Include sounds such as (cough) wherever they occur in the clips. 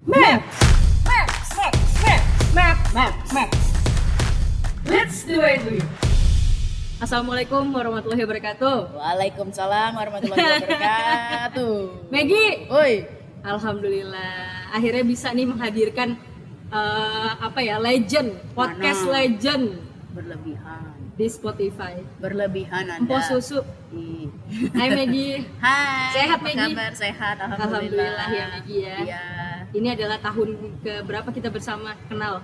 Map, map, map, map, map, map. Let's do it. Assalamualaikum warahmatullahi wabarakatuh. Waalaikumsalam warahmatullahi wabarakatuh. (laughs) Maggie, Oi, alhamdulillah akhirnya bisa nih menghadirkan eh, apa ya legend, podcast Mana? legend berlebihan. di Spotify. Berlebihan Anda. Empo susu. Ih. Hai Maggie. (laughs) Hai. Sehat, apa Maggie? kabar? Sehat, alhamdulillah. Alhamdulillah ya, Maggie, ya. Iya. Ini adalah tahun ke berapa kita bersama kenal?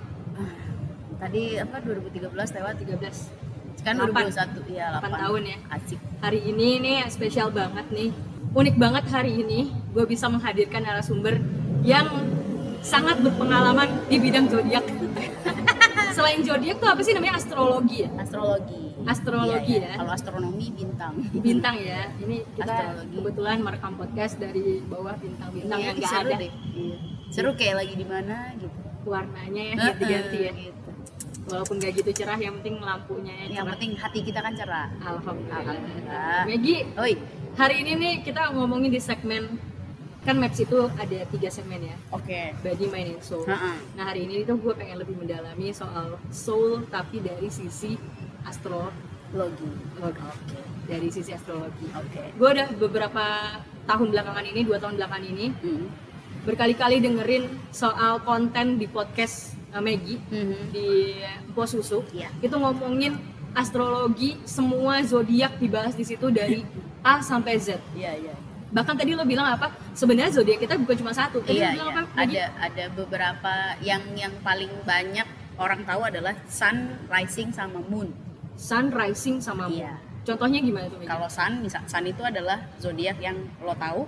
Tadi apa 2013 lewat 13. Sekarang Delapan. 2021 ya, Delapan 8 tahun ya. Asik. Hari ini nih spesial banget nih. Unik banget hari ini gue bisa menghadirkan narasumber yang sangat berpengalaman di bidang zodiak. (laughs) Selain zodiak tuh apa sih namanya astrologi ya? Astrologi. Astrologi Iya, iya. ya. Kalau astronomi bintang. Bintang ya. Ini kita Astrologi. kebetulan merekam podcast dari bawah bintang-bintang Iya, yang nggak seru ada deh. Iya. Seru kayak lagi di mana gitu. warnanya ya ganti-ganti ya. Gitu. Walaupun gak gitu cerah, yang penting lampunya ya Yang cerah. penting hati kita kan cerah. Alhamdulillah. Alhamdulillah. Maggie, Oi. hari ini nih kita ngomongin di segmen kan Maps itu ada tiga segmen ya Oke. body mind and soul Ha-ha. nah hari ini tuh gue pengen lebih mendalami soal soul tapi dari sisi astrologi Logi. Oke. dari sisi astrologi Oke. gue udah beberapa tahun belakangan ini dua tahun belakangan ini Hmm. Berkali-kali dengerin soal konten di podcast uh, Maggie Mhm. di Pos Susu Iya. itu ngomongin astrologi semua zodiak dibahas di situ dari A sampai Z Iya, iya. bahkan tadi lo bilang apa sebenarnya zodiak kita bukan cuma satu tadi Iya, bilang iya. apa Maggie? Ada ada beberapa yang yang paling banyak orang tahu adalah sun, rising sama moon. sun rising sama moon Iya. contohnya gimana tuh? Kalau sun, misal sun itu adalah zodiak yang lo tahu,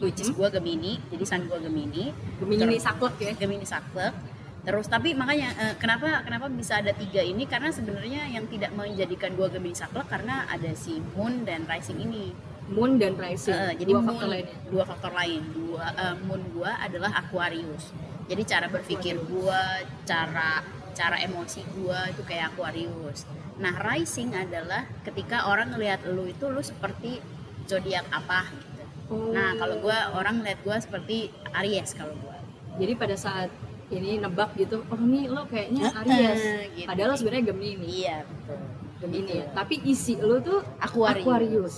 which is Mhm. gua Gemini, jadi sun gua Gemini. Gemini Terus- saklek ya Gemini saklek. Terus tapi makanya eh, kenapa kenapa bisa ada tiga ini karena sebenarnya yang tidak menjadikan gua Gemini saklek karena ada si moon dan rising ini. moon dan rising Eh, jadi dua moon, faktor lainnya dua faktor lain dua eh, moon gua adalah Aquarius jadi cara berpikir gua cara cara emosi gua itu kayak Aquarius nah rising adalah ketika orang ngelihat lu itu lu seperti zodiak apa gitu Oh. nah kalau gua orang ngeliat gua seperti Aries kalau gua jadi pada saat ini nebak gitu oh nih lo kayaknya Aries gitu. padahal lo sebenarnya Gemini iya betul Gemini Gitu. ya tapi isi lo tuh Aquarius, Aquarius.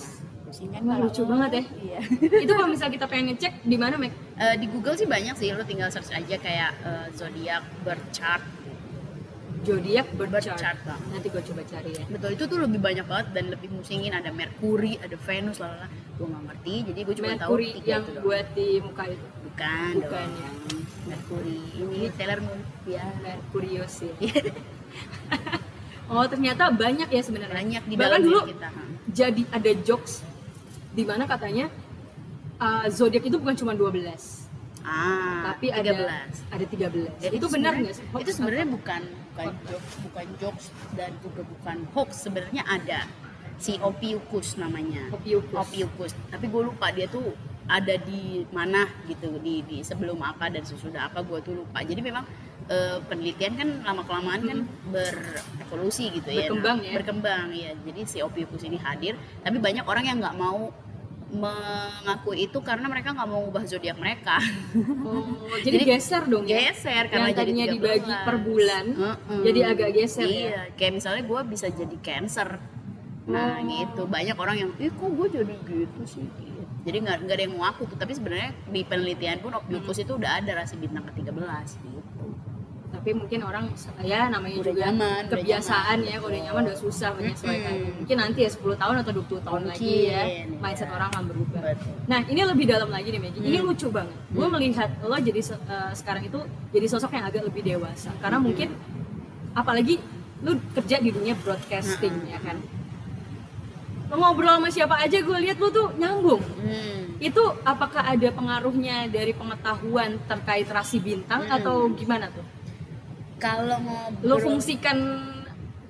Kan Wah, lucu lo? banget ya. iya (laughs) itu kalau misal kita pengen ngecek di mana Meg Eh, di Google sih banyak sih lu tinggal search aja kayak eh, zodiak birth chart zodiak birth Birth chart. chart, Bang. nanti gue coba cari ya betul itu tuh lebih banyak banget dan lebih musingin ada Merkuri ada Venus lalala gue nggak ngerti jadi gue cuma tahu Mercury tiga yang itu buat di muka itu? Bukan Bukan, dong. ya. Merkuri. Ini Sailor Moon. ya Mercurius (laughs) ya oh ternyata banyak ya sebenarnya. Banyak di bahkan dulu kita ha. jadi ada jokes di mana katanya uh, zodiak itu bukan cuma 12 ah tapi 13. ada ada 13 Ya, itu benar sebenarnya- nggak sih? Itu sebenarnya bukan bukan jokes bukan jokes dan juga bukan hoax. Sebenarnya ada si Ophiuchus namanya Ophiuchus. Ophiuchus tapi gue lupa dia tuh ada di mana gitu di, di sebelum apa dan sesudah apa gue tuh lupa jadi memang eh, penelitian kan lama kelamaan kan berevolusi gitu ya Hmm. Berkembang ya. berkembang ya jadi si Ophiuchus ini hadir tapi banyak orang yang nggak mau mengakui itu karena mereka nggak mau ngubah zodiak mereka Oh, (laughs) jadi, Jadi geser dong ya geser karena yang tadinya jadi 13. dibagi per bulan Heeh. jadi agak geser iya ya kayak misalnya gue bisa jadi cancer nah Oh. gitu banyak orang yang ih kok gue jadi gitu sih Gitu. jadi nggak nggak ada yang ngaku tuh tapi sebenarnya di penelitian pun Ophiuchus Hmm. itu udah ada rasi bintang ke 13 gitu tapi mungkin orang ya namanya Udah juga nyaman, udah kebiasaan nyaman. ya kalau udah nyaman udah susah menyesuaikan Mm-mm. mungkin nanti ya 10 tahun atau 20 tahun lagi ya Mungkin, mindset ya. orang akan berubah betul nah ini lebih dalam lagi nih Maggie ini Hmm. lucu banget gue melihat lo jadi eh, sekarang itu jadi sosok yang agak lebih dewasa karena Hmm. mungkin apalagi lu kerja di dunia broadcasting Hmm. ya kan lo ngobrol sama siapa aja gue lihat lu tuh nyambung Hmm. itu apakah ada pengaruhnya dari pengetahuan terkait rasi bintang Hmm. atau gimana tuh kalau lo ngobrol fungsikan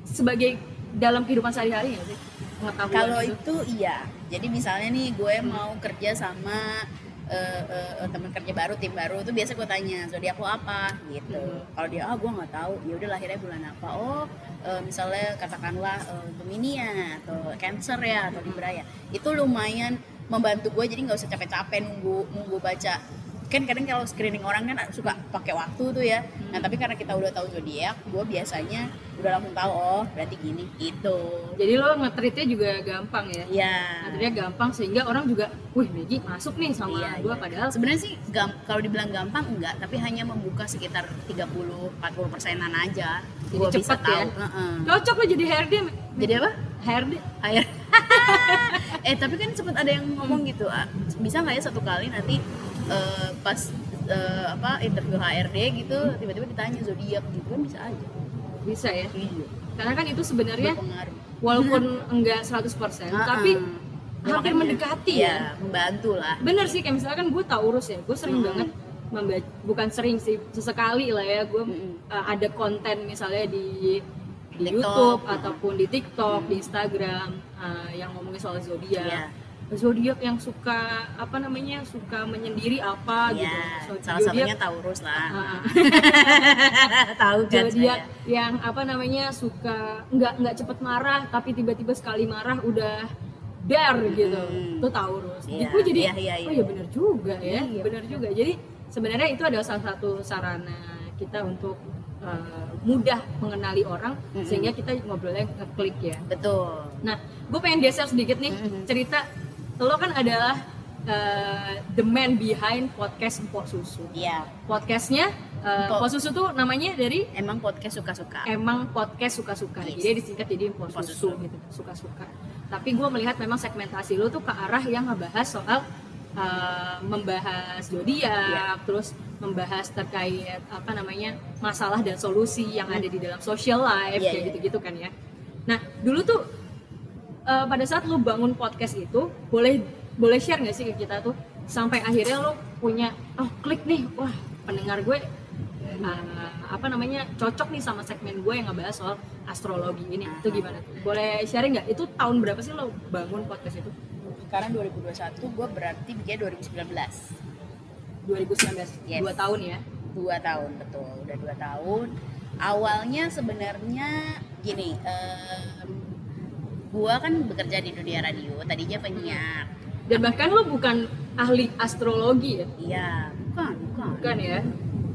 sebagai dalam kehidupan sehari-hari nggak sih pengetahuan kalau itu? itu iya jadi misalnya nih gue mau kerja sama eh, eh, teman kerja baru tim baru tuh biasa gue tanya zodiak lo apa? Gitu. Hmm. kalau dia ah gue nggak tahu. Ya udah lahirnya bulan apa? Oh eh, misalnya katakanlah eh, Gemini ya atau Cancer ya atau Libra ya. Itu lumayan membantu gue jadi nggak usah capek-capek nunggu nunggu baca kan kadang kalau screening orang kan suka pakai waktu tuh ya nah tapi karena kita udah tahu zodiak gue biasanya udah langsung tahu oh berarti gini gitu Jadi lo ngetritnya juga gampang ya. ya Ngetritnya gampang sehingga orang juga, wih Megi masuk nih sama Iya, gua iya. padahal sebenarnya sih kalau dibilang gampang enggak tapi hanya membuka sekitar 30 40 persenan aja Gua bisa ya? tahu Heeh. cocok lo jadi HRD. jadi apa HRD. air (laughs) eh tapi kan sempat ada yang ngomong gitu ah, bisa nggak ya satu kali nanti eh, pas eh, apa interview HRD gitu tiba-tiba ditanya zodiak gitu kan bisa aja Bisa ya. iya Karena kan itu sebenarnya berpengaruh walaupun (laughs) enggak 100% tapi Heeh. hampir Makanya, mendekati ya. iya, membantu lah Bener sih kayak misalkan gue Taurus ya, gue sering Hmm. banget membaca, bukan sering sih, sesekali lah ya gue Mm-mm. uh, ada konten misalnya di di TikTok. YouTube Hmm. ataupun di TikTok, di Instagram uh, yang ngomongin soal zodiak. Iya. Zodiak yang suka apa namanya suka menyendiri apa gitu. Iya, So, salah zodiak- satunya Taurus lah Ah, (laughs) tahu kan zodiak yang apa namanya suka nggak nggak cepet marah tapi tiba-tiba sekali marah udah dar gitu Hmm. itu Taurus Iya, gue jadi iya, iya, oh iya. ya benar juga ya Iya. benar juga jadi sebenarnya itu adalah salah satu sarana kita untuk uh, mudah mengenali orang Mm-mm. sehingga kita ngobrolnya ngeklik ya betul nah gue pengen geser sedikit nih Mm-mm. cerita lo kan adalah uh, the man behind podcast Empok Susu iya podcastnya uh, Empok. Empok Susu tuh namanya dari emang podcast suka-suka emang podcast suka-suka Yes. jadi disingkat jadi Info susu susu. gitu suka-suka tapi gue melihat memang segmentasi lu tuh ke arah yang ngebahas soal uh, membahas zodiak Iya. terus membahas terkait apa namanya masalah dan solusi yang ada di dalam social life Iya, kayak iya. gitu-gitu kan ya nah dulu tuh uh, pada saat lu bangun podcast itu boleh boleh share nggak sih ke kita tuh? Sampai akhirnya lu punya oh klik nih wah pendengar gue uh, apa namanya cocok nih sama segmen gue yang ngebahas soal astrologi ini. Itu gimana? Tuh? boleh sharing nggak? Itu tahun berapa sih lo bangun podcast itu? Sekarang 2021 gue berarti bikin 2019 2019 Yes. dua tahun ya? Dua tahun betul. Udah dua tahun. Awalnya sebenarnya gini em, gua kan bekerja di dunia radio tadinya penyiar. Dan bahkan lo bukan ahli astrologi ya? Iya bukan bukan, bukan ya?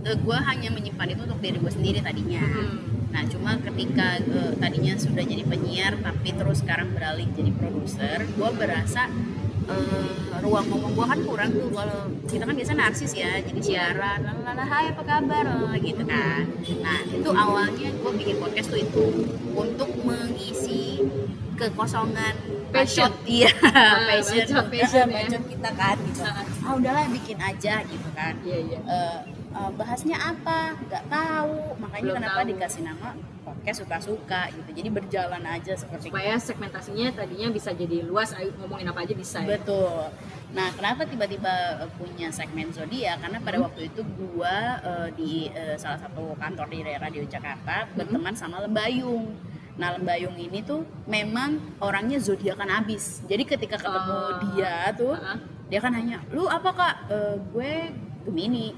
Eh, gua hanya menyimpan itu untuk diri gue sendiri tadinya. Hmm. nah cuma ketika eh, tadinya sudah jadi penyiar tapi terus sekarang beralih jadi produser gua berasa eh, ruang ngomong gua kan kurang tuh. Kalau kita kan biasa narsis ya jadi siaran lalala hai apa kabar? Gitu kan. Nah itu awalnya gua bikin podcast tuh itu untuk mengisi kekosongan Passion. bacot. iya (laughs) Ah, passion bacot, passion ya. bacot kita kan gitu Ah. ah udahlah bikin aja gitu kan iya iya Eh, eh, bahasnya apa nggak tahu makanya Belum kenapa tahu. dikasih nama podcast suka-suka gitu jadi berjalan aja seperti supaya segmentasinya tadinya bisa jadi luas ayo ngomongin apa aja bisa ya betul nah kenapa tiba-tiba eh, punya segmen zodiak karena pada Hmm. waktu itu gua eh, di eh, salah satu kantor di radio Jakarta Hmm. berteman sama Lembayung Nah Lembayung ini tuh memang orangnya zodiakan abis. Jadi ketika ketemu Oh. dia tuh, Ah. dia kan nanya, lu apa kak? "Eh, gue Gemini.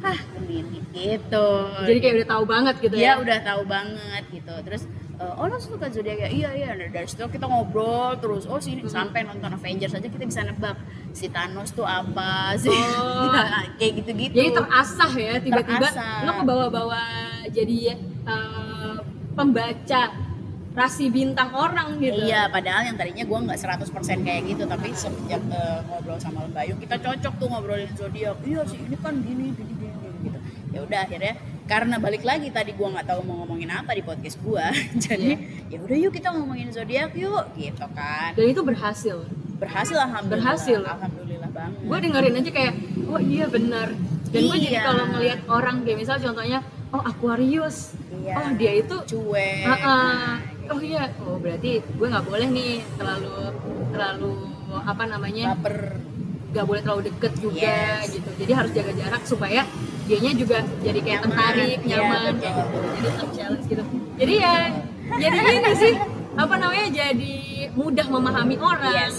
Hah Gemini gitu. jadi kayak udah tahu banget gitu dia ya udah tahu banget gitu terus eh, oh lo suka zodiak ya iya iya Nah, dari situ kita ngobrol terus oh sini Mhm. sampai nonton Avengers aja kita bisa nebak si Thanos tuh apa sih Oh. (laughs) kayak gitu-gitu jadi terasah ya tiba-tiba Terasah. lo ke bawah-bawah jadi uh, pembaca rasi bintang orang gitu Iya, padahal yang tadinya gue nggak 100% kayak gitu, tapi sejak eh, ngobrol sama Lembayung kita cocok tuh ngobrolin zodiak. Iya sih, ini kan gini, gini, gini, gini, gitu. Ya udah akhirnya karena balik lagi tadi gue nggak tahu mau ngomongin apa di podcast gue, (laughs) jadi ya udah yuk kita ngomongin zodiak yuk, gitu kan. dan itu berhasil Berhasil alhamdulillah. Berhasil. Alhamdulillah banget. gue dengerin aja kayak oh iya benar dan gue jadi Iya. kalau ngelihat orang kayak misal contohnya oh Aquarius Iya. oh dia itu cuek. Ah, ah. nah, oh iya oh berarti gue nggak boleh nih terlalu terlalu apa namanya baper. nggak boleh terlalu deket juga Yes. gitu jadi harus jaga jarak supaya dianya juga jadi kayak Nyaman. tertarik Iya, nyaman kayak gitu jadi challenge gitu jadi ya jadi gini sih apa namanya jadi mudah memahami orang Yes.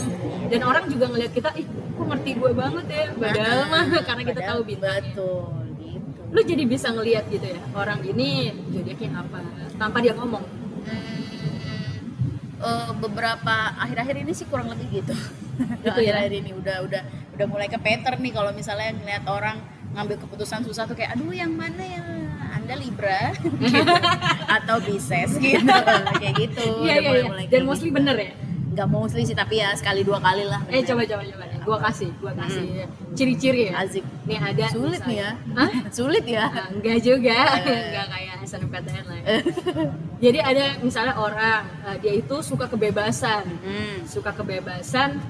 dan orang juga ngelihat kita ih kok ngerti gue banget ya padahal Ah, mah karena kita padahal tahu bintangnya Betul. Lu jadi bisa ngelihat gitu ya orang ini zodiaknya apa tanpa dia ngomong Hmm, eh, beberapa akhir-akhir ini sih kurang lebih gitu. (laughs) Gitu ya? akhir-akhir ini udah udah udah mulai ke Peter nih kalau misalnya ngeliat orang ngambil keputusan susah tuh kayak aduh yang mana ya anda Libra gitu. (laughs) atau Pisces gitu (laughs) kayak gitu Iya Udah iya iya. mulai-mulai Dan kayak mostly gitu. bener ya. nggak mostly sih tapi ya sekali dua kali lah Eh coba coba coba. Gua kasih, gua kasih ciri-ciri ya. Asik. Nih ada sulit nih ya misalnya- Hah? (laughs) sulit ya Nah, enggak juga, Eh. enggak kayak SNMPTN lah. ya. Jadi ada misalnya orang eh, dia itu suka kebebasan, Hmm. suka kebebasan,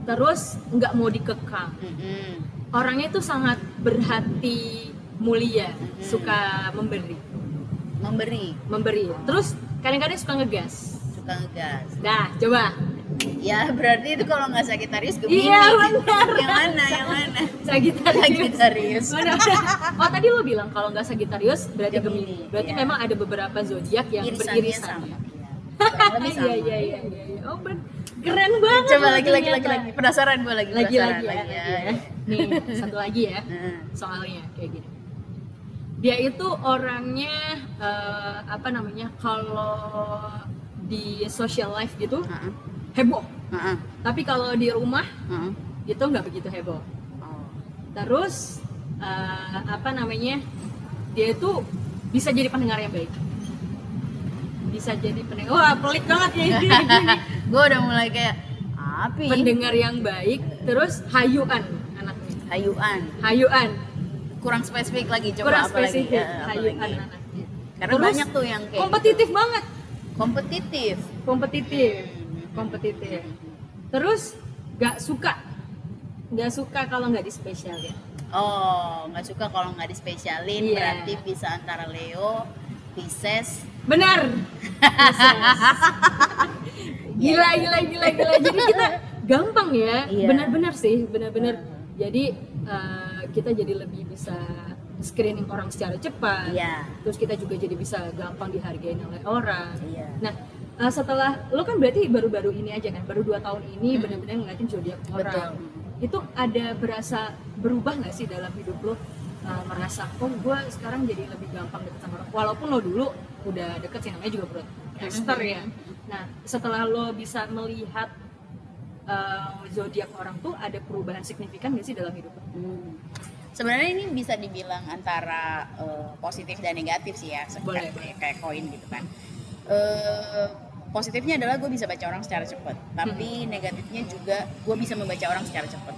terus nggak mau dikekang. Mm-mm. Orangnya itu sangat berhati mulia, Mm-mm. suka memberi, memberi memberi. Terus kadang-kadang suka ngegas. suka ngegas Nah, coba ya berarti itu kalau nggak Sagittarius Gemini Iya, gitu. benar. yang mana yang mana. Sagittarius Mana? Oh tadi lo bilang kalau nggak Sagittarius berarti Gemini, Gemini. Berarti iya. memang ada beberapa zodiak yang irisannya beririsan. sama Iya. Iya iya iya iya. iya. Oh ber- keren banget. coba lagi lagi lagi lagi penasaran gue lagi lagi lagi ya, ya. Nih satu lagi ya (laughs) soalnya kayak gini. Dia itu orangnya eh, apa namanya kalau di social life gitu Heeh. Heboh. Heeh. Tapi kalau di rumah Heeh. itu nggak begitu heboh. Oh. Terus eh, apa namanya? Dia itu bisa jadi pendengar yang baik. Bisa jadi pendengar. Wah, pelik banget ya ini. (laughs) gue udah mulai kayak api pendengar yang baik, terus hayuan anaknya. hayuan Hayuan. kurang spesifik lagi coba Kurang apa spesifik lagi Ya, apa hayuan lagi? anaknya. karena Terus, banyak tuh yang kayak Kompetitif gitu. banget. kompetitif Kompetitif. Kompetitif. Terus gak suka. Gak suka kalau nggak dispesialin. oh nggak suka kalau nggak dispesialin Iya. berarti bisa antara Leo Pisces Benar. gila, gila, gila, gila. Jadi kita gampang ya. Iya. Benar-benar sih, benar-benar. Jadi eh, kita jadi lebih bisa screening orang secara cepat. iya Terus kita juga jadi bisa gampang dihargain oleh orang. iya Nah, eh, setelah lo kan berarti baru-baru ini aja kan, baru dua tahun ini Hmm. benar-benar ngeliatin zodiak betul orang. Itu ada berasa berubah nggak sih dalam hidup lo? Eh, merasa, oh gue sekarang jadi lebih gampang deket sama orang. Walaupun lo dulu udah deket sih namanya juga broadcaster Hmm. ya. Nah, setelah lo bisa melihat eh, zodiak orang tuh ada perubahan signifikan nggak sih dalam hidup lo? Hmm. Sebenarnya ini bisa dibilang antara eh, positif dan negatif sih ya, Boleh. kayak, koin gitu kan. Eh, positifnya adalah gue bisa baca orang secara cepat, tapi Hmm. negatifnya juga gue bisa membaca orang secara cepat.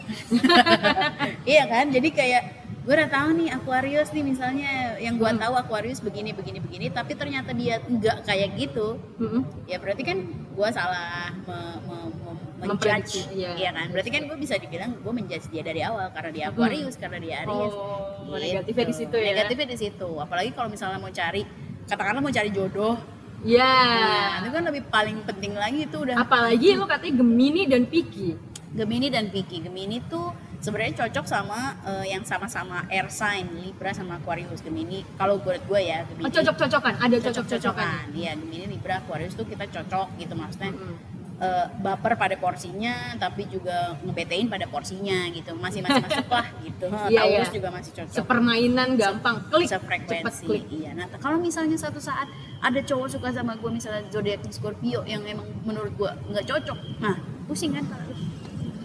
(laughs) iya kan? Jadi kayak gue udah tahu nih Aquarius nih misalnya yang gue Hmm. tahu Aquarius begini begini begini, tapi ternyata dia enggak kayak gitu. Mm-mm. Ya berarti kan gue salah me, me- me- Memprediksi, menjudge, iya. iya kan? Berarti kan gue bisa dibilang gue menjudge dia dari awal karena dia Aquarius, karena dia Aries. Oh, Gitu. negatifnya di situ ya. Negatifnya di situ. Apalagi kalau misalnya mau cari, katakanlah mau cari jodoh, Ya. nah, itu kan lebih paling penting lagi itu udah Apalagi lo katanya Gemini dan Piki. Gemini dan Piki. Gemini tuh sebenarnya cocok sama eh, yang sama-sama air sign Libra sama Aquarius. Gemini kalau buat gue ya Gemini. Oh, cocok-cocokan, ada cocok-cocokan. cocok-cocokan. Iya, Gemini Libra Aquarius tuh kita cocok gitu maksudnya. Mm-mm. Eh, baper pada porsinya tapi juga ngebetein pada porsinya gitu. Masih masih masuk lah gitu. (laughs) Iya, Taurus iya. juga masih cocok. Sepermainan gampang, klik, sefrekuensi klik. iya nah kalau misalnya satu saat ada cowok suka sama gue misalnya zodiaknya Scorpio yang emang menurut gue nggak cocok nah pusing kan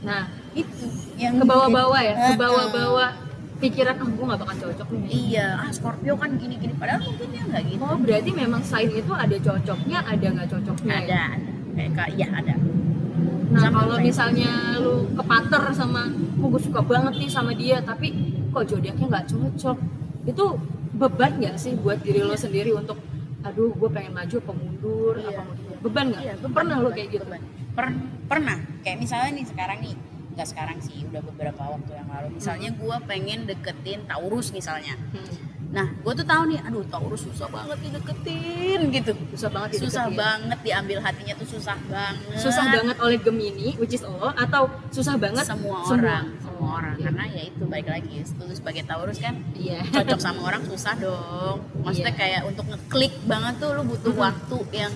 Nah, itu yang ke bawah-bawah ya, ke bawah-bawah pikiran, oh gue gak bakal cocok nih. iya ah Scorpio kan gini-gini padahal mungkin dia nggak gitu Oh, berarti memang sign itu ada cocoknya, ada nggak cocoknya. ya? ada ka- iya ada Nah, Sama kalau misalnya lu kepater sama, oh gue suka banget nih sama dia, tapi kok zodiaknya nggak cocok, itu beban nggak sih buat diri lo sendiri untuk, aduh gue pengen maju apa mundur, Iya. apa mundur. beban nggak? Iya, beban, Pernah lo kayak gitu? beban. Per- pernah kayak misalnya nih sekarang nih nggak sekarang sih udah beberapa waktu yang lalu misalnya gue pengen deketin Taurus misalnya Hmm. Nah gue tuh tahu nih aduh Taurus susah banget dideketin gitu Susah banget susah dideketin. banget diambil hatinya tuh susah banget susah banget oleh Gemini, which is lo, atau susah banget semua semua? orang semua orang Iya. karena ya itu baik lagi itu sebagai Taurus kan Iya. cocok sama orang susah dong maksudnya Iya. kayak untuk ngeklik banget tuh lu butuh Mhm. waktu yang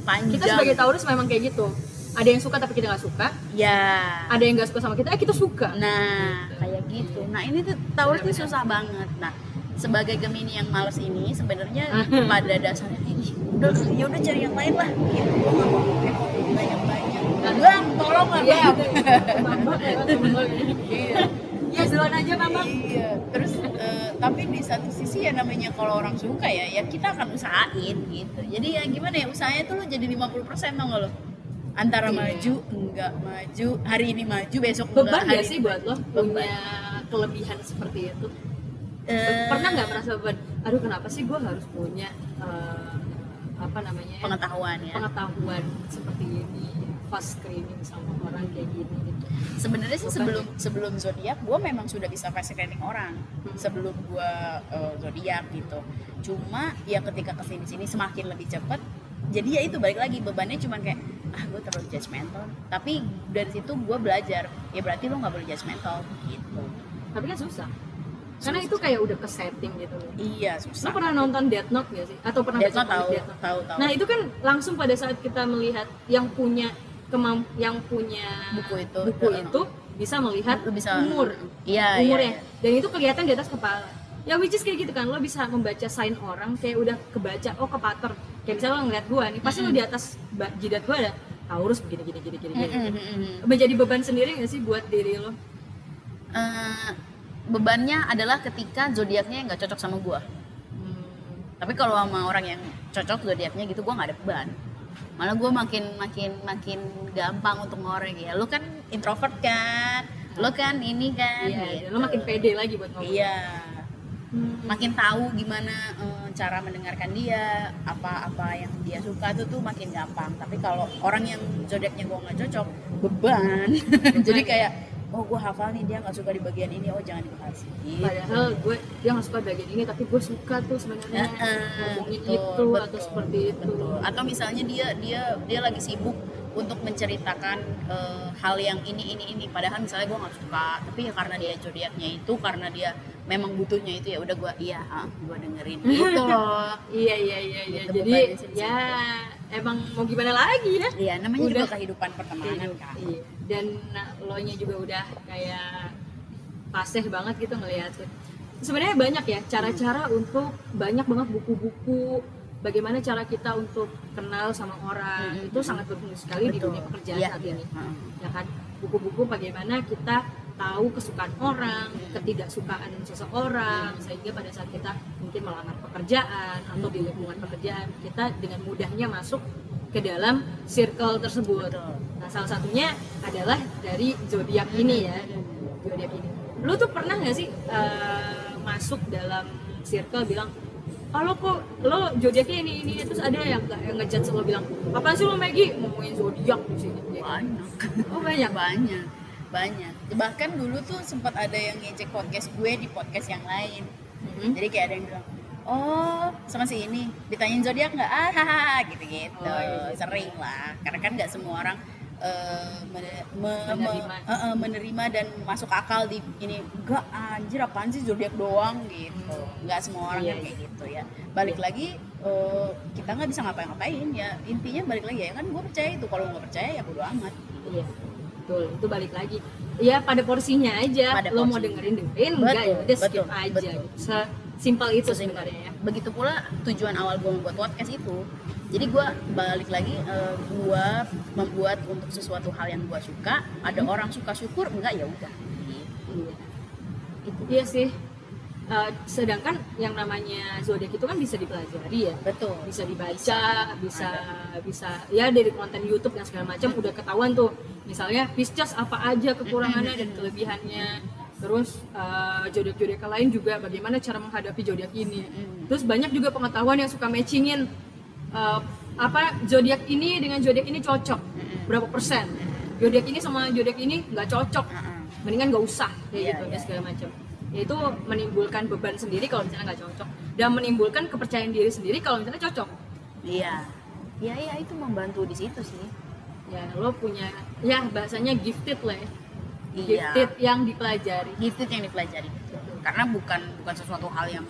panjang Kita sebagai Taurus memang kayak gitu. Ada yang suka tapi kita nggak suka, ya ada yang nggak suka sama kita, eh kita suka. nah kayak gitu nah ini tuh Taurus tuh susah banget nah sebagai Gemini yang males ini sebenarnya pada dasarnya ini udah ya udah cari yang lain lah gitu nggak mau banyak banyak bang tolong lah Iya, bang ya. Ya duluan aja Bambang. iya terus eh, tapi di satu sisi ya namanya kalau orang suka ya ya kita akan usahain gitu jadi ya gimana ya usahanya tuh lo jadi 50% tau gak lo antara Iya. maju enggak maju hari ini maju besok Beban enggak hari gak sih buat lo punya kelebihan seperti itu? Eh, Pernah nggak merasa beban? Aduh kenapa sih gue harus punya eh, apa namanya ya, pengetahuan ya pengetahuan seperti ini fast screening sama orang kayak gini gitu. sebenarnya sih sebelum sebelum zodiak gue memang sudah bisa fast screening orang Hmm. sebelum gue uh, zodiak gitu cuma ya ketika ke sini sini semakin lebih cepet jadi ya itu balik lagi bebannya cuma kayak ah gue terlalu judgmental tapi dari situ gue belajar ya berarti lo nggak boleh judgmental gitu Tapi kan susah. Karena itu kayak udah ke setting gitu loh. iya Lo susah pernah nonton Death Note gak sih? Atau pernah Death baca tahu Death Note? tahu tahu Nah itu kan langsung pada saat kita melihat yang punya kemam yang punya Buku itu. buku Heeh. itu bisa melihat Lo bisa umur iya iya, umurnya iya. dan itu kelihatan di atas kepala ya which is kayak gitu kan lo bisa membaca sign orang kayak udah kebaca oh ke pattern kayak misalnya lo ngeliat gua nih pasti lo di atas jidat gua ada Taurus begini gini gini gini, gini. Mm, mm, mm, mm. menjadi beban sendiri gak sih buat diri lo Eh, bebannya adalah ketika zodiaknya nggak cocok sama gue Hmm, tapi kalau sama orang yang cocok zodiaknya gitu gue nggak ada beban. Malah gue makin makin makin gampang untuk ngorek ya lu kan introvert kan? Lu kan ini kan? Iya gitu. lo makin pede lagi buat ngomong. Iya. Hmm. makin tahu gimana eh, cara mendengarkan dia apa-apa yang dia suka tuh tuh makin gampang. Tapi kalau orang yang zodiaknya gue nggak cocok beban. (laughs) Jadi kayak oh gue hafal nih dia nggak suka di bagian ini. Oh jangan dibahas. Gitu. padahal gue dia nggak suka bagian ini tapi gue suka tuh sebenarnya. Heeh, ngomongin betul, itu atau betul, seperti itu. betul. atau misalnya dia dia dia lagi sibuk untuk menceritakan eh, hal yang ini ini ini. Padahal misalnya gue nggak suka tapi ya karena dia zodiaknya itu karena dia memang butuhnya itu ya udah gue iya gue dengerin. (laughs) Gitu loh. Iya iya iya iya. Gitu, jadi ya emang mau gimana lagi ya? Iya namanya Udah. juga kehidupan pertemanan kan. Iya. Dan lo nya juga udah kayak fasih banget gitu ngeliatin sebenarnya banyak ya cara-cara untuk banyak banget buku-buku bagaimana cara kita untuk kenal sama orang Mm-mm. itu sangat berguna sekali di Betul. dunia pekerjaan Iya, saat iya. ini Heeh. ya kan buku-buku bagaimana kita tahu kesukaan orang, ketidaksukaan seseorang sehingga pada saat kita mungkin melamar pekerjaan atau di lingkungan pekerjaan kita dengan mudahnya masuk ke dalam circle tersebut. Nah, salah satunya adalah dari zodiak ini ya, zodiak ini. Lu tuh pernah nggak sih eh, masuk dalam circle bilang oh lo kok lo zodiaknya ini ini terus ada yang yang ngejudge lo bilang apa sih lo Maggie? Ngomongin zodiak di sini. Kayak gitu. banyak. Oh banyak. Banyak. Banyak. Bahkan dulu tuh sempat ada yang ngecek podcast gue di podcast yang lain. Mhm. jadi kayak ada yang bilang oh sama si ini ditanyain zodiak nggak ah gitu gitu Oh, iya. sering lah karena kan nggak semua orang eh, men- me- me- Menerima. eh, eh, menerima dan masuk akal di ini enggak anjir apaan sih zodiak doang gitu nggak semua orang Iya, iya. kayak gitu ya balik lagi eh, kita nggak bisa ngapa-ngapain ya intinya balik lagi ya kan gue percaya itu kalau nggak percaya ya bodo amat Iya, betul. Itu balik lagi. Ya pada porsinya aja. Pada lo mau porsinya. dengerin dengerin, enggak ya Betul, udah skip betul, aja. betul. Gitu. Sesimpel itu sebenarnya ya. begitu pula tujuan awal gue membuat podcast itu jadi gue balik lagi gue membuat untuk sesuatu hal yang gue suka ada Hmm. orang suka syukur enggak ya udah Iya. Iya sih. Eh, sedangkan yang namanya zodiak itu kan bisa dipelajari ya. betul Bisa dibaca, bisa bisa, ya dari konten YouTube dan segala macam udah ketahuan tuh. Misalnya Pisces apa aja kekurangannya dan kelebihannya. Terus eh, zodiak-zodiak lain juga bagaimana cara menghadapi zodiak ini. Mm. Terus banyak juga pengetahuan yang suka matchingin eh, apa zodiak ini dengan zodiak ini cocok Mm-mm. berapa persen. Zodiak ini sama zodiak ini nggak cocok. Heeh. Mendingan nggak usah kayak Iya, gitu iya. dan segala macam. Ya, itu menimbulkan beban sendiri kalau misalnya nggak cocok dan menimbulkan kepercayaan diri sendiri kalau misalnya cocok. iya iya iya itu membantu di situ sih Ya lo punya ya bahasanya gifted lah ya. Iya Gifted yang dipelajari. gifted yang dipelajari karena bukan bukan sesuatu hal yang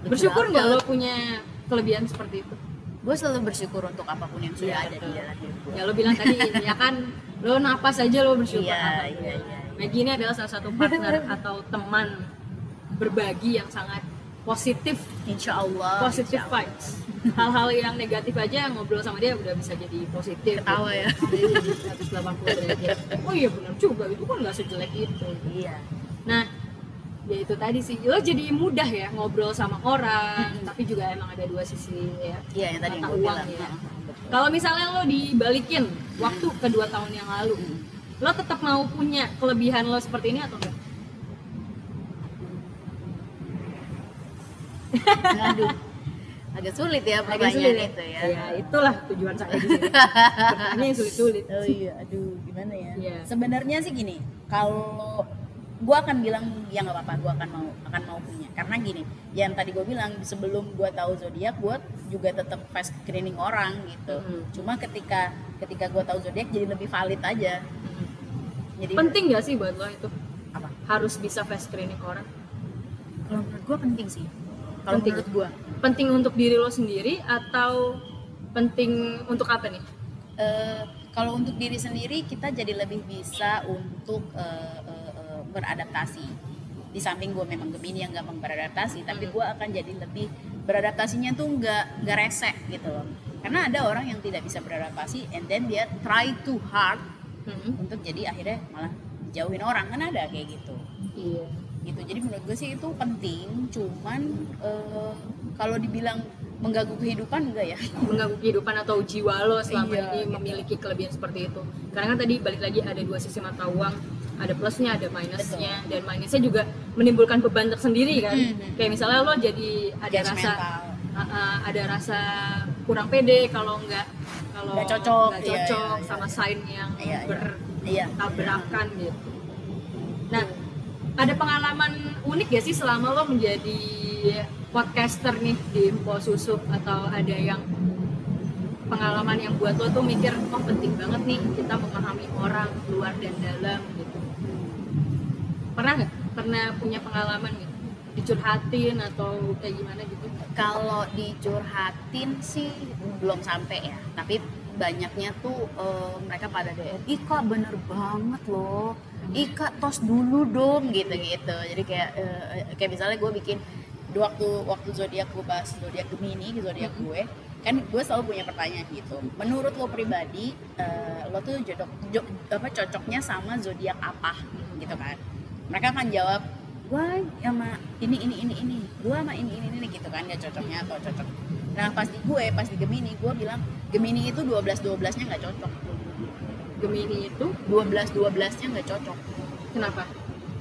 Bersyukur nggak lo punya kelebihan seperti itu? gue selalu bersyukur untuk apa pun yang sudah Iya, ada di betul. dalam hidup gue Ya lo bilang tadi (laughs) ya kan lo napas aja lo bersyukur. Iya, iya, iya. Maggie ini adalah salah satu partner (laughs) atau teman berbagi yang sangat positif. Insya Allah insya Allah. vibes. Hal-hal yang negatif aja ngobrol sama dia udah bisa jadi positif. Ketawa ya. Jadi jadi 180 derajat. Oh iya benar juga. Itu kan nggak sejelek itu. Iya. Nah ya itu tadi sih. Lo jadi mudah ya ngobrol sama orang tapi juga emang ada dua sisi ya. Iya yang tadi yang uang bilang. ya. Kalau misalnya lo dibalikin waktu kedua tahun yang lalu lo tetap mau punya kelebihan lo seperti ini atau enggak Aduh, agak sulit ya Agak sulit ya? itu ya. ya itulah tujuan saya di sini (laughs) yang sulit-sulit Oh iya, aduh gimana ya? Iya. Sebenarnya sih gini, kalau gua akan bilang ya nggak apa-apa, gua akan mau akan mau punya. Karena gini, yang tadi gua bilang sebelum gua tahu zodiak, gua juga tetap fast screening orang gitu. Mhm. Cuma ketika ketika gua tahu zodiak jadi lebih valid aja. Jadi penting gak sih buat lo itu apa? harus bisa fast screening orang Kalau menurut gua penting sih. Kalau Penting. menurut gua, penting untuk diri lo sendiri atau penting untuk apa nih? Eh, kalau untuk diri sendiri kita jadi lebih bisa untuk eh, eh, eh, beradaptasi. Di samping gue memang gemini yang gampang beradaptasi tapi Hmm. gue akan jadi lebih beradaptasinya tuh nggak nggak resek gitu loh. Karena ada orang yang tidak bisa beradaptasi and then dia try too hard Mhm. untuk jadi akhirnya malah jauhin orang. Kan ada kayak gitu. Iya gitu jadi menurut gue sih itu penting cuman eh, kalau dibilang mengganggu kehidupan enggak ya (laughs) mengganggu kehidupan atau jiwa lo selama Iya, ini gitu. memiliki kelebihan seperti itu karena kan tadi balik lagi ada dua sisi mata uang ada plusnya ada minusnya dan minusnya juga menimbulkan beban tersendiri kan Mhm. kayak misalnya lo jadi ada rasa Judgmental. uh, uh, ada rasa kurang pede kalau nggak kalau Nggak cocok, nggak iya, cocok iya, iya. sama sign yang Iya, iya. iya bertabrakan gitu ada pengalaman unik gak sih selama lo menjadi podcaster nih di Empo Susuk atau ada yang pengalaman yang buat lo tuh mikir oh penting banget nih kita memahami orang luar dan dalam gitu. Pernah nggak pernah punya pengalaman gitu? Dicurhatin atau kayak gimana gitu? Kalau dicurhatin sih belum sampai ya. Tapi banyaknya tuh eh, mereka pada DM Ika bener banget loh Ika tos dulu dong gitu gitu jadi kayak eh, kayak misalnya gue bikin waktu waktu zodiak gue bahas zodiak Gemini di zodiak gue kan gue selalu punya pertanyaan gitu. Menurut lo pribadi eh, lo tuh jodoh jo- apa cocoknya sama zodiak apa? Gitu kan. Mereka akan jawab gue sama ini ini ini ini. Gue sama ini ini ini gitu kan gak cocoknya atau cocok. Nah pas di gue pas di Gemini gue bilang Gemini itu 12 12 nya nggak cocok Gemini itu 12 12 nya nggak cocok. Kenapa?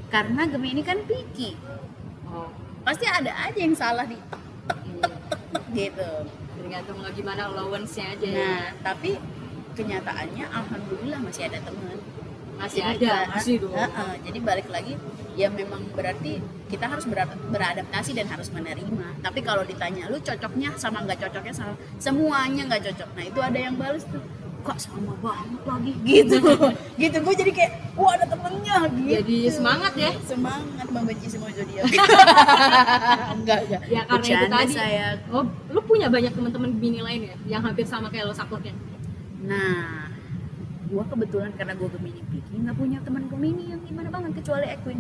Karena Gemini kan picky. Oh. Pasti ada aja yang salah di iya. gitu. Tergantung lo gimana allowance-nya aja ya. nah tapi kenyataannya alhamdulillah masih ada teman. Masih Jadi, ada ba- masih dong. Heeh, jadi balik lagi ya memang berarti kita harus beradaptasi dan harus menerima. Tapi kalau ditanya lu cocoknya sama nggak cocoknya sama semuanya nggak cocok. Nah itu ada yang balas tuh kok sama banget lagi gitu (laughs) gitu gue jadi kayak wah ada temennya gitu Jadi semangat ya. semangat membenci semua zodiak (laughs) enggak enggak ya karena itu Bercanda, tadi sayang. oh lu punya banyak teman-teman Gemini lain ya yang hampir sama kayak lo sakleknya Nah, gua kebetulan karena gua Gemini picky nggak punya teman Gemini yang gimana banget kecuali Equin.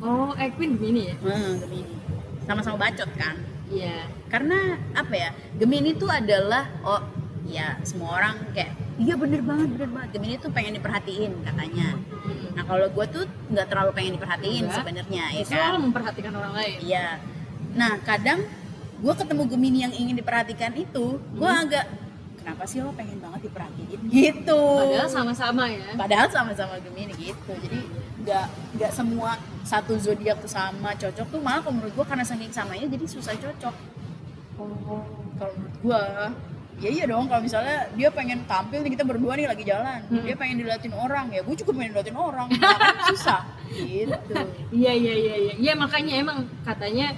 oh Equin Gemini ya Hmm, Gemini. Sama-sama bacot kan? iya Karena apa ya? Gemini itu adalah oh ya semua orang kayak iya bener banget bener banget Gemini tuh pengen diperhatiin katanya. Nah kalau gua tuh nggak terlalu pengen diperhatiin sebenarnya ya kan? memperhatikan orang lain Iya. Nah kadang gue ketemu Gemini yang ingin diperhatikan itu, gue Hmm. agak kenapa sih lo pengen banget diperhatiin gitu? padahal sama-sama ya padahal sama-sama Gemini gitu jadi nggak nggak semua satu zodiak tuh sama cocok tuh malah kalau menurut gua karena saking samanya jadi susah cocok oh kalau menurut gua ya iya dong kalau misalnya dia pengen tampil nih kita berdua nih lagi jalan. Hmm. dia pengen diliatin orang ya gue juga pengen diliatin orang. Nah, (laughs) susah. Gitu. Iya iya iya iya. Iya makanya emang katanya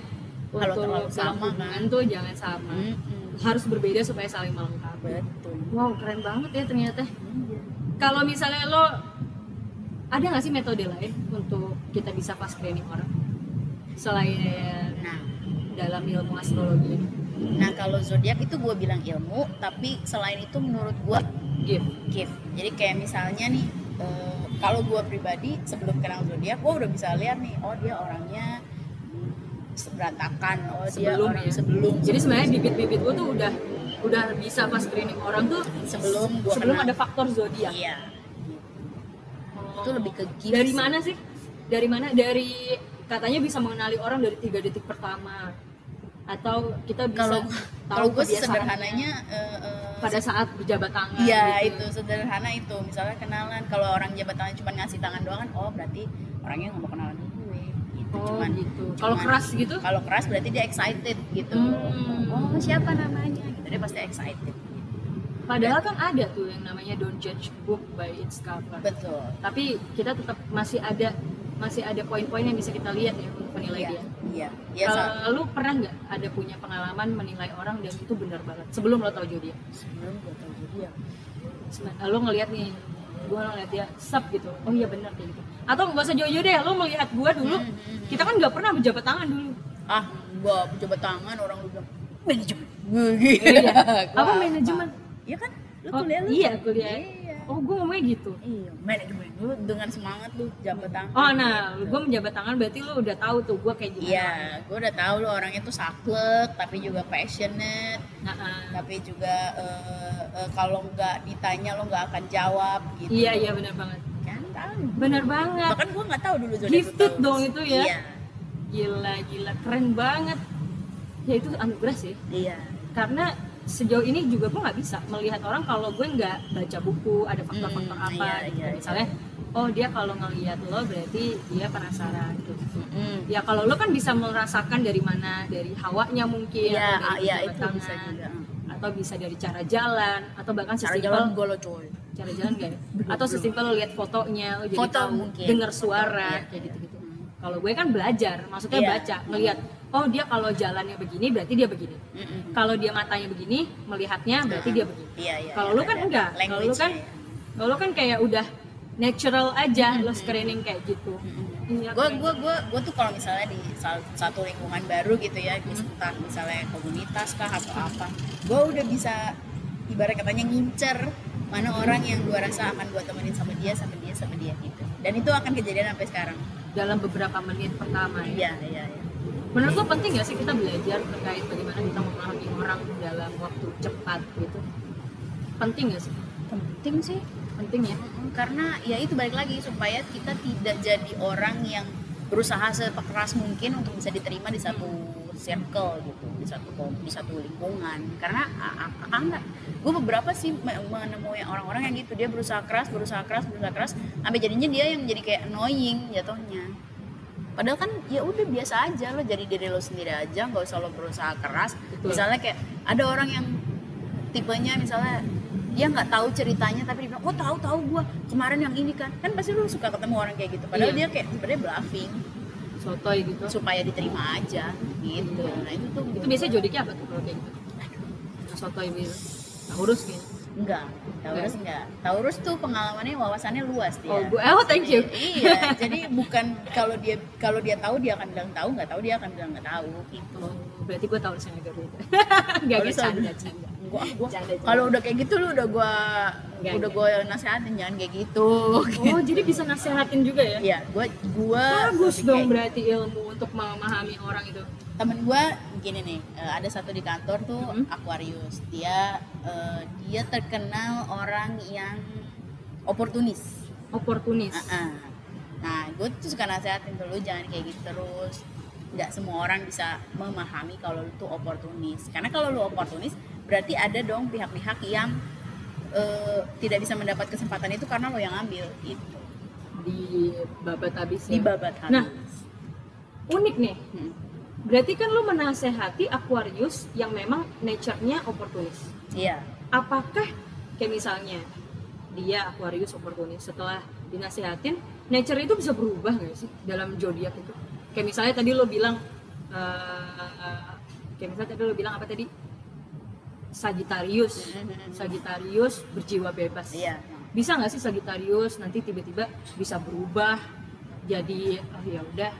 Kalau terlalu sama, kan? tuh jangan sama. Mm-mm. harus berbeda supaya saling melengkapi. Betul. Wow keren banget ya ternyata. Kalau misalnya lo ada nggak sih metode lain untuk kita bisa fast screening orang? Selain nah. dalam ilmu astrologi ini nah kalau zodiak itu gue bilang ilmu tapi selain itu menurut gua gift gift. Jadi kayak misalnya nih, eh, kalau gue pribadi sebelum kenal zodiak, gue udah bisa lihat nih, oh dia orangnya hmm, berantakan oh dia Sebelum orang ya. sebelum Jadi sebenarnya bibit-bibit lu tuh udah udah bisa pas screening orang tuh sebelum gua sebelum kenal. ada faktor zodiak. iya Oh. itu lebih ke gift Dari sih. mana sih? Dari mana? Dari katanya bisa mengenali orang dari tiga detik pertama. Atau kita bisa kalau tahu kalau gue sederhananya eh, eh, pada saat berjabat tangan. Iya gitu. itu sederhana itu misalnya kenalan kalau orang jabat tangan cuma ngasih tangan doang kan oh berarti orangnya nggak mau kenalan gue gitu Oh cuman gitu. Kalau keras gitu? kalau keras berarti dia excited gitu Hmm. oh siapa namanya gitu dia pasti excited Padahal kan ada tuh yang namanya don't judge book by its cover. betul Tapi kita tetap masih ada masih ada poin-poin yang bisa kita lihat ya untuk menilai iya dia. iya iya Sa. Kalau lu pernah nggak ada punya pengalaman menilai orang dan itu benar banget sebelum lo tau zodiak? sebelum gue tahu dia Sema- Lo ngelihat nih, gua ngeliat dia sub gitu. Oh iya benar kayak gitu. Atau nggak usah jauh-jauh deh, lo melihat gua dulu. Hmm, hmm. Kita kan nggak pernah berjabat tangan dulu. ah gue jabat tangan orang lu bilang manajemen Iya. Gua (laughs) Apa manajemen? iya kan lu Oh, kuliah lu iya kuliah. Oh gua ngomongnya gitu. iya manajemen lu dengan semangat lu jabat tangan Oh nah, gitu. gua menjabat tangan berarti lo udah tahu tuh gua kayak gimana. Iya, gue udah tahu lo orangnya tuh saklek, tapi juga passionate, Nah, ah. tapi juga eh, eh, kalau nggak ditanya lo nggak akan jawab gitu. iya iya benar banget. Kan tahu. Benar banget. Bahkan gue nggak tahu dulu zodiak Gifted dong itu ya. Iya, Gila gila keren banget. Ya itu anugerah sih. iya. karena sejauh ini juga gue nggak bisa melihat orang kalau gue nggak baca buku ada faktor-faktor Hmm, apa iya, gitu iya, misalnya oh dia kalau ngelihat lo berarti dia penasaran gitu Mm. ya kalau lo kan bisa merasakan dari mana dari hawanya mungkin Iya, atau ah, dari iya jabat itu bisa tangan, juga. atau bisa dari cara jalan atau bahkan Cara sesimpel jalan gue lo coy. cara jalan gak ya? (laughs) atau sesimpel lo lihat fotonya lo jadi Foto tahu mungkin. dengar Foto, suara iya. kayak gitu gitu kalau gue kan belajar maksudnya Iya. baca ngelihat oh dia kalau jalannya begini berarti dia begini. Mm-mm. kalau dia matanya begini melihatnya berarti dia begini. Iya, iya. kalau iya, lu kan enggak. Kalau lu kan kalau lu kan kayak udah natural aja lo Mm-mm. screening kayak gitu. Gue gue gue gue tuh kalau misalnya di satu lingkungan baru gitu ya mis- entah misalnya komunitas kah atau apa gue udah bisa ibarat katanya ngincer mana orang yang gue rasa akan gue temenin sama dia sama dia sama dia gitu. Dan itu akan kejadian sampai sekarang dalam beberapa menit pertama ya. Iya iya iya. Menurut lo penting gak sih kita belajar terkait bagaimana kita memahami orang dalam waktu cepat gitu? Penting gak sih? Penting sih. Penting ya? Karena ya itu balik lagi supaya kita tidak jadi orang yang berusaha sekeras mungkin untuk bisa diterima di satu circle gitu di satu di satu lingkungan. Karena a- a- a- enggak gue beberapa sih me- menemui orang-orang yang gitu. Dia berusaha keras berusaha keras berusaha keras sampai jadinya dia yang jadi kayak annoying jatuhnya. Padahal kan ya udah biasa aja lo jadi diri lo sendiri aja nggak usah lo berusaha keras. Betul. misalnya kayak ada orang yang tipenya misalnya dia nggak tahu ceritanya tapi dia bilang oh tahu tahu gua kemarin yang ini kan. Kan pasti lu suka ketemu orang kayak gitu. Padahal Iya. dia kayak sebenarnya bluffing. Sotoy gitu. Supaya diterima aja gitu. Nah itu tuh itu biasanya jodiknya apa tuh kalau kayak gitu? Sotoy gitu Taurus gitu enggak. Taurus enggak. Taurus tuh pengalamannya wawasannya luas dia oh gue oh thank you. Iya (laughs) jadi bukan kalau dia kalau dia tahu dia akan bilang tahu nggak tahu dia akan bilang nggak tahu gitu. Oh, berarti gue tahu yang agak beda nggak Oh, lu gak tahu. canda canda. Gua, gua kalau udah kayak gitu lu udah gua Enggak, udah enggak. gua nasehatin jangan kayak gitu. Oh (laughs) jadi bisa nasehatin juga ya? Iya, gua gua bagus dong kayak- berarti ilmu untuk memahami orang itu. Temen gue gini nih eh, ada satu di kantor tuh Mhm. Aquarius dia eh, dia terkenal orang yang oportunis oportunis Ah-ah. nah gue tuh suka nasehatin dulu jangan kayak gitu terus nggak semua orang bisa memahami kalau lu tuh oportunis karena kalau lu oportunis berarti ada dong pihak-pihak yang eh, tidak bisa mendapat kesempatan itu karena lo yang ambil itu di babat habis di ya. babat habis. Nah. unik nih Hmm. Berarti kan lu menasehati Aquarius yang memang nature-nya oportunis iya. Apakah kayak misalnya dia Aquarius oportunis setelah dinasehatin nature itu bisa berubah nggak sih dalam zodiak itu? Kayak misalnya tadi lo bilang eh, kayak misalnya tadi lo bilang apa tadi? Sagittarius. (laughs) Sagittarius berjiwa bebas. Iya. Bisa nggak sih Sagittarius nanti tiba-tiba bisa berubah jadi oh ya udah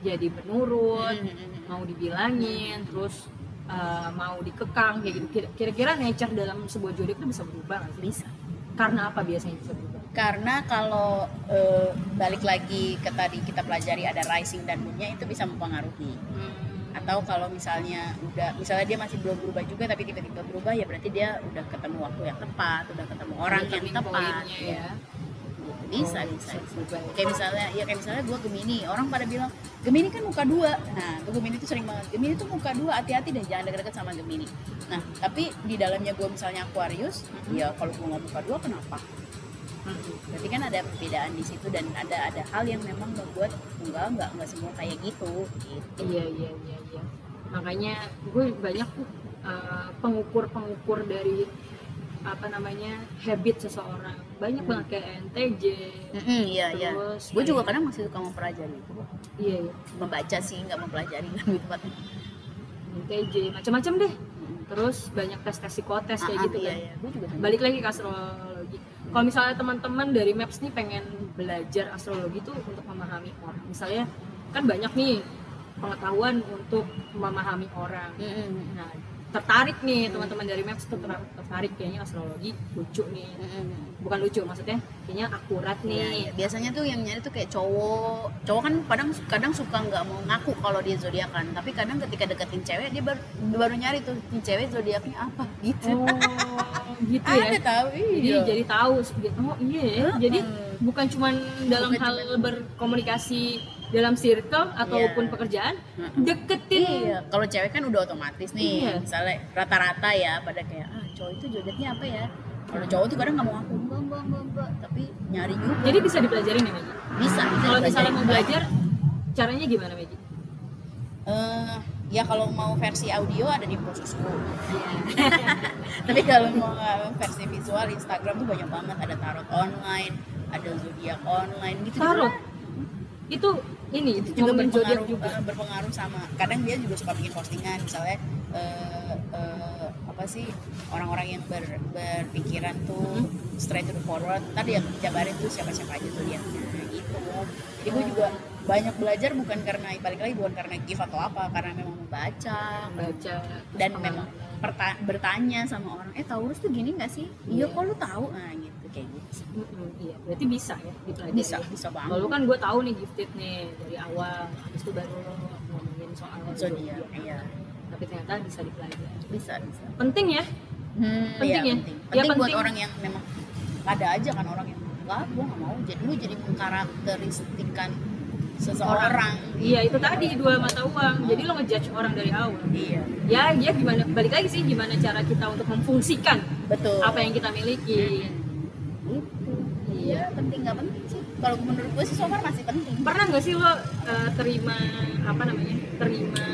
jadi menurun Mhm. mau dibilangin terus uh, mau dikekang kayak gitu. Kira- kira-kira nature dalam sebuah zodiak itu bisa berubah nggak sih? Bisa. Karena apa biasanya bisa berubah? Karena kalau eh, balik lagi ke tadi kita pelajari ada rising dan moonnya itu bisa mempengaruhi. Hmm, atau kalau misalnya udah misalnya dia masih belum berubah juga tapi tiba-tiba berubah ya berarti dia udah ketemu waktu yang tepat udah ketemu orang Ada yang tepat ya ya. Bisa Oh, bisa, bisa kayak misalnya ya kayak misalnya gue Gemini. Orang pada bilang Gemini kan muka dua. Nah gue Gemini tuh sering banget. Gemini tuh muka dua hati-hati deh jangan deket-deket sama Gemini. Nah tapi di dalamnya gue misalnya Aquarius Mhm. ya kalau gue nggak muka dua kenapa? Berarti kan ada perbedaan di situ dan ada ada hal yang memang membuat enggak enggak enggak semua kayak gitu gitu. Iya iya iya iya. Makanya gue banyak tuh uh, pengukur-pengukur dari apa namanya habit seseorang. Banyak Hmm. banget kayak NTJ. Mm-mm, iya iya Terus gue juga kadang masih suka mempelajari itu Iya iya. membaca sih nggak mempelajari lebih tepatnya NTJ macam-macam deh. Terus banyak tes-tes psikotes kayak Ah, ah, gitu iya, kan. iya. gue juga. Balik lagi ke astrologi. Kalau misalnya teman-teman dari Maps nih pengen belajar astrologi tuh untuk memahami orang. Misalnya kan banyak nih pengetahuan untuk memahami orang. Mm-mm. Nah, tertarik nih teman-teman dari Maps tertarik kayaknya astrologi lucu nih. Bukan lucu maksudnya kayaknya akurat Iya, nih. biasanya tuh yang nyari tuh kayak cowok. Cowok kan kadang kadang suka nggak mau ngaku kalau dia zodiakan. Tapi kadang ketika deketin cewek dia baru, baru nyari tuh ini cewek zodiaknya apa? Gitu. Oh, gitu ada ya. tahu Jadi iya. jadi tahu oh iya ya. Jadi bukan cuman dalam Bukan hal cuman- berkomunikasi dalam circle ataupun Iya. pekerjaan deketin Iya, kalau cewek kan udah otomatis nih. Iya. Misalnya rata-rata ya pada kayak ah cowok itu zodiaknya apa ya? Kalau cowok tuh kadang nggak mau ngaku, enggak, enggak, enggak, enggak, tapi nyari juga. Jadi bisa dipelajarin ya Maggie? bisa, bisa Kalau misalnya mau belajar caranya gimana Maggie? Eh, ya kalau mau versi audio ada di Prosusku. (laughs) Tapi kalau mau versi visual Instagram tuh banyak banget ada tarot online, ada zodiak online gitu. Tarot? Itu ini itu juga berpengaruh juga. eh, berpengaruh sama kadang dia juga suka bikin postingan misalnya eh, eh, apa sih orang-orang yang ber, berpikiran tuh Hmm. straight to the forward tadi yang jabarin tuh siapa-siapa aja tuh dia gitu jadi gue juga banyak belajar bukan karena balik lagi bukan karena gift atau apa karena memang membaca baca dan memang perta- bertanya sama orang eh Taurus tuh gini nggak sih iya Iya. kok lu tahu nah gitu kayak gitu sih. Mm-mm, iya berarti bisa ya dipelajari bisa bisa banget Lalu kan gue tahu nih gifted nih dari awal, habis itu baru ngomongin soal zodiak iya Tapi ternyata bisa dipelajari. bisa bisa Penting ya? Hmm, Penting iya, ya? penting. Ya, Penting buat penting. orang yang memang ada aja kan orang yang enggak, gua nggak mau. Jadi lu jadi mengkarakteristikan seseorang. Iya itu tadi dua mata uang. Jadi lo ngejudge orang dari awal. Iya, Ya, ya gimana? Balik lagi sih gimana cara kita untuk memfungsikan betul. apa yang kita miliki. Gitu. Iya. Iya, penting nggak penting sih. Kalau menurut gue sih so far masih penting. Pernah nggak sih lo uh, terima apa namanya? Terima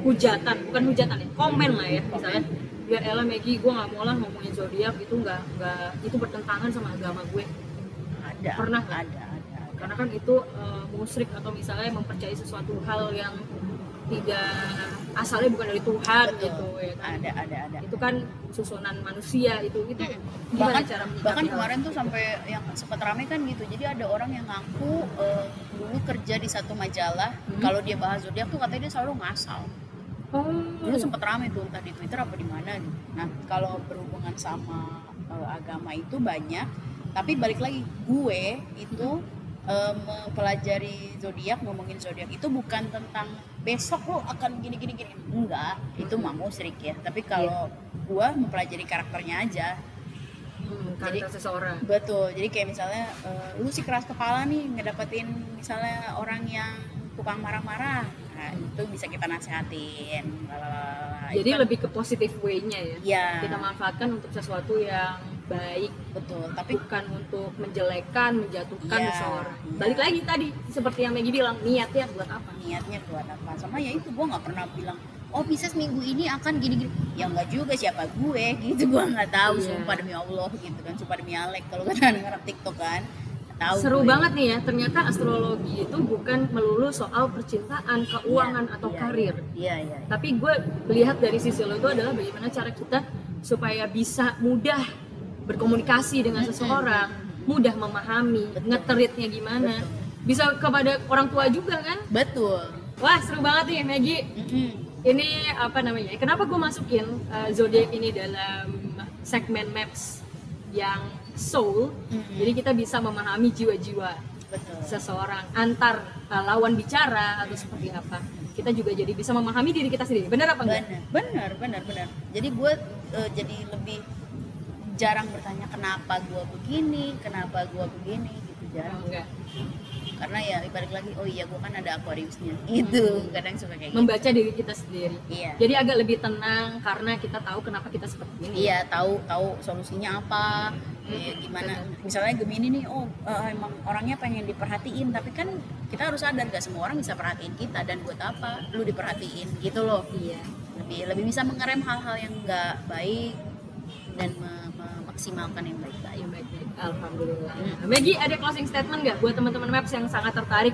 hujatan, bukan hujatan ya, komen lah ya misalnya. Ya Ella Maggie, gue nggak mau lah ngomongin zodiak itu nggak nggak itu bertentangan sama agama gue. Ada. Pernah ada. Karena kan itu uh, musyrik atau misalnya mempercayai sesuatu hal yang tidak asalnya bukan dari Tuhan Betul. gitu ya kan Ada, ada, ada. itu kan susunan manusia itu itu Mm-mm. gimana bahkan cara bahkan kemarin tuh sampai yang sempat rame kan gitu jadi ada orang yang ngaku eh, dulu kerja di satu majalah Hmm. kalau dia bahas zodiak tuh katanya dia selalu ngasal oh dulu sempat rame tuh entah di Twitter apa di mana gitu. Nah kalau berhubungan sama eh, agama itu banyak, tapi balik lagi gue itu eh, mempelajari zodiak, ngomongin zodiak itu bukan tentang besok lo akan gini gini gini, enggak, itu mah musyrik ya. Tapi kalau gue mempelajari karakternya aja, hmm, jadi- karakter seseorang betul. Jadi kayak misalnya eh, lu sih keras kepala nih ngedapetin misalnya orang yang tukang marah-marah, nah itu bisa kita lalalala. Itu jadi kan- lebih ke positive way-nya ya Iya. kita manfaatkan untuk sesuatu yang baik betul tapi bukan untuk menjelekan menjatuhkan Iya, seseorang iya. balik lagi tadi seperti yang Maggie bilang niatnya buat apa niatnya buat apa sama ya itu gue nggak pernah bilang oh Pisces minggu ini akan gini gini ya nggak juga siapa gue (laughs) gitu gue nggak tahu Iya. sumpah demi Allah gitu kan sumpah demi Alek kalau kata anak (laughs) TikTok kan Nggak tahu Seru gue. banget nih ya, ternyata astrologi itu bukan melulu soal percintaan, keuangan, Iya, atau iya, karir. iya iya iya. Tapi gue lihat dari sisi lo itu adalah bagaimana cara kita supaya bisa mudah berkomunikasi dengan seseorang, mudah memahami, ngeteritnya gimana. Bisa kepada orang tua juga kan? betul Wah seru banget nih Maggie. Ini apa namanya? Kenapa gue masukin uh, zodiak ini dalam segmen maps yang soul? Jadi kita bisa memahami jiwa-jiwa betul seseorang antar uh, lawan bicara atau seperti apa kita juga jadi bisa memahami diri kita sendiri. Benar apa enggak? benar benar benar benar jadi gue eh, jadi lebih jarang bertanya kenapa gue begini? Kenapa gue begini? Gitu jarang. Enggak. karena ya balik lagi oh iya gue kan ada Aquariusnya. (laughs) Itu kadang suka kayak gitu. Membaca diri kita sendiri. iya. Jadi agak lebih tenang karena kita tahu kenapa kita seperti ini. iya tahu tahu solusinya apa eh, gimana. Misalnya Gemini nih oh eh, emang orangnya pengen diperhatiin. Tapi kan kita harus sadar gak semua orang bisa perhatiin kita. Dan buat apa lu diperhatiin? Gitu loh. Iya. lebih lebih bisa mengerem hal-hal yang nggak baik dan me- memaksimalkan yang baik-baik Yang baik-baik. Alhamdulillah. Nah, Maggie ada closing statement nggak buat teman-teman Maps yang sangat tertarik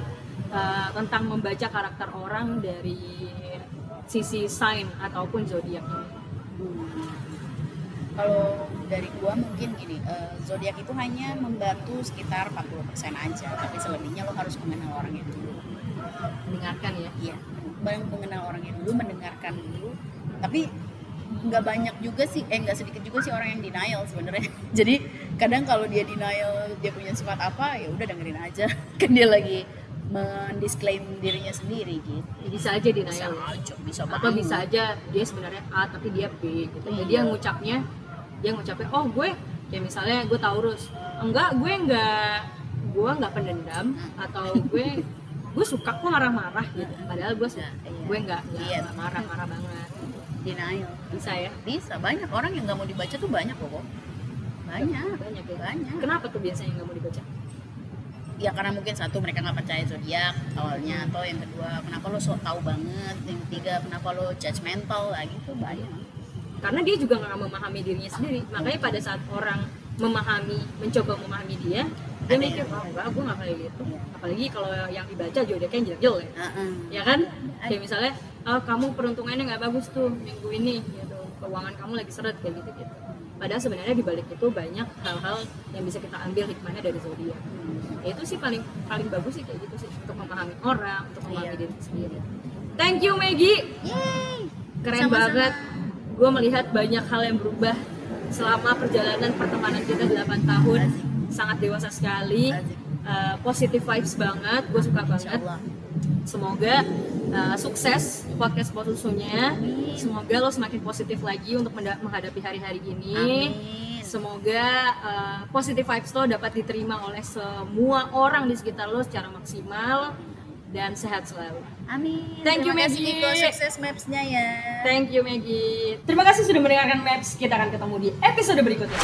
uh, tentang membaca karakter orang dari sisi sign ataupun zodiak ini? Hmm. Kalau dari gua mungkin gini, eh, zodiak itu hanya membantu sekitar 40% aja, tapi selebihnya lo harus mengenal orangnya dulu. Mendengarkan ya. Iya, mengenal orangnya dulu, mendengarkan dulu. Tapi nggak banyak juga sih, eh nggak sedikit juga sih orang yang denial sebenarnya. (laughs) Jadi kadang kalau dia denial dia punya sifat apa, ya udah dengerin aja. (laughs) Kan dia lagi mendisklaim dirinya sendiri gitu. Bisa aja Bisa denial. aja, bisa Atau bisa aja dia sebenarnya A tapi dia B gitu. Jadi Iya. dia ngucapnya dia ngucapnya oh gue kayak misalnya gue Taurus. Enggak, gue enggak gue nggak pendendam atau gue (laughs) gue suka kok marah-marah gitu. Padahal gue Iya, iya. gue nggak nggak Iya. nggak marah-marah banget. Denial. Bisa ya? Bisa, banyak orang yang nggak mau dibaca tuh banyak loh kok. Banyak, Banyak ya. banyak. Kenapa tuh biasanya nggak mau dibaca? Ya karena mungkin satu mereka nggak percaya zodiak awalnya, atau yang kedua kenapa lo sok tahu banget, yang ketiga kenapa lo judgmental lah gitu banyak. Karena dia juga nggak memahami dirinya sendiri. Makanya pada saat orang memahami, mencoba memahami dia, dia mikir, yang- oh enggak, gue nggak kayak gitu. Apalagi kalau yang dibaca zodiaknya jelek-jelek. Heeh. ya kan kayak misalnya "Ah, kamu peruntungannya nggak bagus tuh minggu ini gitu keuangan kamu lagi seret kayak gitu gitu padahal sebenarnya di balik itu banyak hal-hal yang bisa kita ambil hikmahnya dari zodiak ya itu sih paling paling bagus sih kayak gitu sih untuk memahami orang untuk memahami Iya. diri sendiri thank you Maggie Yeay. keren Sama-sama. banget gue melihat banyak hal yang berubah selama perjalanan pertemanan kita 8 tahun Asik. sangat dewasa sekali Asik. Uh, positive vibes banget gue suka banget. Semoga uh, sukses podcast. Amin. Semoga lo semakin positif lagi untuk menghadapi hari-hari ini. Amin. Semoga uh, positive vibes lo dapat diterima oleh semua orang di sekitar lo secara maksimal dan sehat selalu. Amin. Thank you, Terima kasih Maggie. Iko sukses maps-nya ya. Thank you Maggie. Terima kasih sudah mendengarkan Maps. Kita akan ketemu di episode berikutnya.